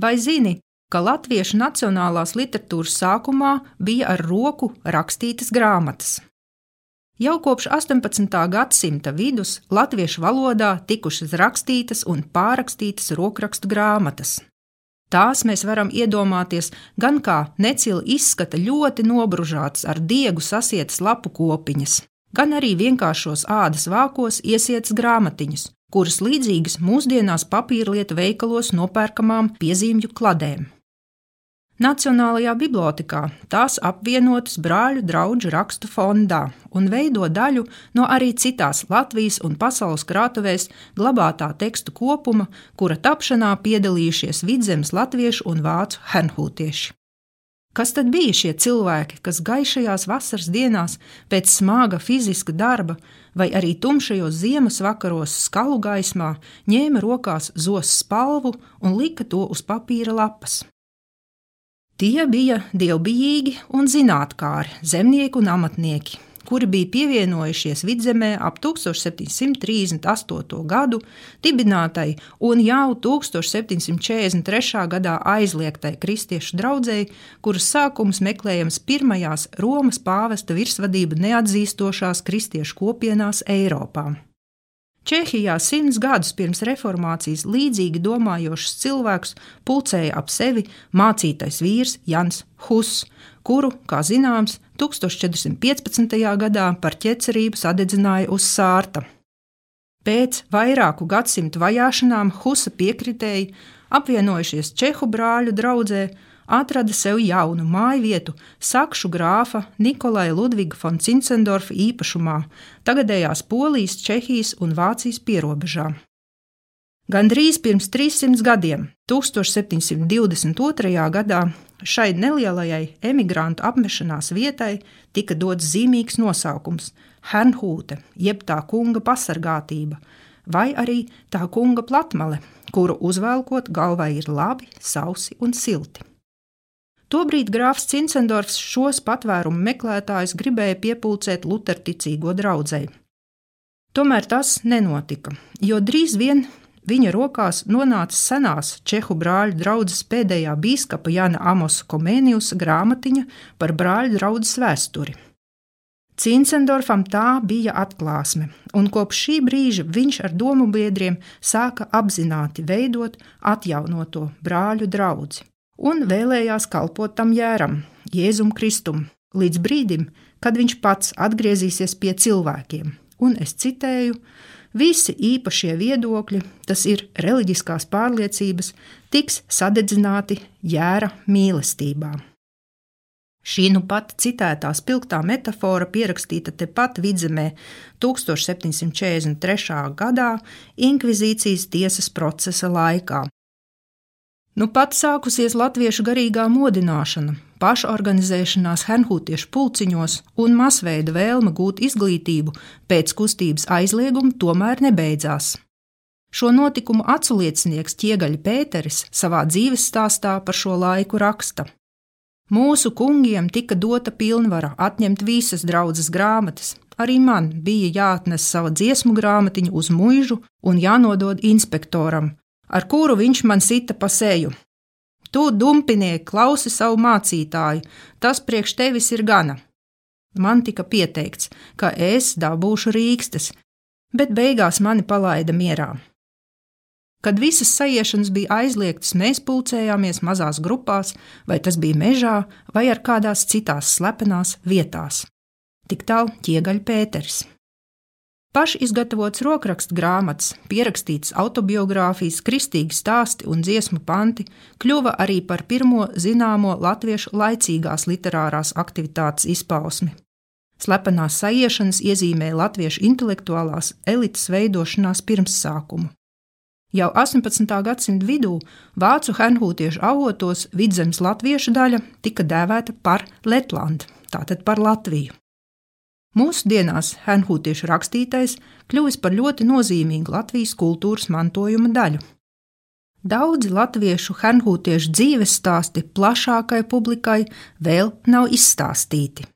Vai zini, ka latviešu nacionālās literatūras sākumā bija ar roku rakstītas grāmatas? Jau kopš 18. gadsimta vidus latviešu valodā tikušas rakstītas un pārrakstītas rokrakstu grāmatas. Tās mēs varam iedomāties gan kā necila izskata ļoti nobružātas ar diegu sasietas lapu kopiņas, gan arī vienkāršos ādas vākos iesietas grāmatiņas, kuras līdzīgas mūsdienās papīrlietu veikalos nopērkamām piezīmju kladēm. Nacionālajā bibliotekā tās apvienotas brāļu draugu rakstu fondā un veido daļu no arī citās Latvijas un pasaules krātuvēs glabātā tekstu kopuma, kura tapšanā piedalījušies vidzemes latviešu un vācu hernhūtieši. Kas tad bija šie cilvēki, kas gaišajās vasaras dienās pēc smaga fiziska darba vai arī tumšajos ziemas vakaros skalu gaismā ņēma rokās zos spalvu un lika to uz papīra lapas? Tie bija dievbijīgi un zinātnākāri, zemnieki un amatnieki, kuri bija pievienojušies vidzemē ap 1738. gadu dibinātai un jau 1743. gadā aizliegtai kristiešu draudzēji, kuras sākums meklējams pirmajās Romas pāvesta virsvadību neatzīstošās kristiešu kopienās Eiropā. Čehijā simts gadus pirms reformācijas līdzīgi domājošs cilvēks pulcēja ap sevi mācītais vīrs Jans Huss, kuru, kā zināms, 1415. gadā par ķecerību sadedzināja uz sārta. Pēc vairāku gadsimtu vajāšanām Husa piekritēji, apvienojušies Čehu brāļu draugzē, atrada sev jaunu māju vietu Sakšu grāfa Nikolai Ludviga von Cincendorfa īpašumā, tagadējās Polijas, Čehijas un Vācijas pierobežā. Gandrīz pirms 300 gadiem, 1722. gadā, šai nelielajai emigrantu apmešanās vietai tika dots zīmīgs nosaukums - Hernhūte, jeb tā kunga pasargātība, vai arī tā kunga platmale, kuru uzvelkot galvā ir labi, sausi un silti. Tobrīd grāfs Cincendorfs šos patvērumu meklētājus gribēja piepulcēt luterticīgo draudzēji. Tomēr tas nenotika, jo drīz vien viņa rokās nonāca senās čehu brāļu draudzes pēdējā biskupa Jana Amosa Komēniusa grāmatiņa par brāļu draudzes vēsturi. Cincendorfam tā bija atklāsme, un kopš šī brīža viņš ar domu biedriem sāka apzināti veidot atjaunoto brāļu draugu un vēlējās kalpot tam jēram, Jēzum Kristum, līdz brīdim, kad viņš pats atgriezīsies pie cilvēkiem. Un es citēju, visi īpašie viedokļi, tas ir reliģiskās pārliecības, tiks sadedzināti jēra mīlestībā. Šī nu pat citētā spilgtā metāfora pierakstīta tepat vidzemē 1743. gadā Inkvizīcijas tiesas procesa laikā, Nu pat sākusies latviešu garīgā modināšana, pašorganizēšanās henhūtiešu pulciņos un masveida vēlme gūt izglītību pēc kustības aizlieguma tomēr nebeidzās. Šo notikumu aculiecinieks Ķiegaļa Pēteris savā dzīves stāstā par šo laiku raksta. Mūsu kungiem tika dota pilnvara atņemt visas draudzes grāmatas. Arī man bija jāatnes sava dziesmu grāmatiņa uz mūžu un jānodod inspektoram, ar kuru viņš man sita pa seju. Tu, dumpinieki, klausi savu mācītāju, tas priekš tevis ir gana. Man tika pieteikts, ka es dabūšu rīkstes, bet beigās mani palaida mierā. Kad visas sajiešanas bija aizliegtas, mēs pulcējāmies mazās grupās, vai tas bija mežā, vai ar kādās citās slepenās vietās. Tik tālu ķiegaļ Pēters. Pašizgatavots rokrakstu grāmatas, pierakstītas autobiogrāfijas, kristīgi stāsti un dziesmu panti kļuva arī par pirmo zināmo latviešu laicīgās literārās aktivitātes izpausmi. Slepenās sajiešanas iezīmēja latviešu intelektuālās elites veidošanās pirmsākumu. Jau 18. gadsimta vidū vācu hernhūtiešu avotos vidzemes latviešu daļa tika dēvēta par Letlandu, tātad par Latviju. Mūsdienās Henhūtiešu rakstītais kļuvis par ļoti nozīmīgu Latvijas kultūras mantojuma daļu. Daudzi latviešu henhūtiešu dzīves stāsti plašākai publikai vēl nav izstāstīti.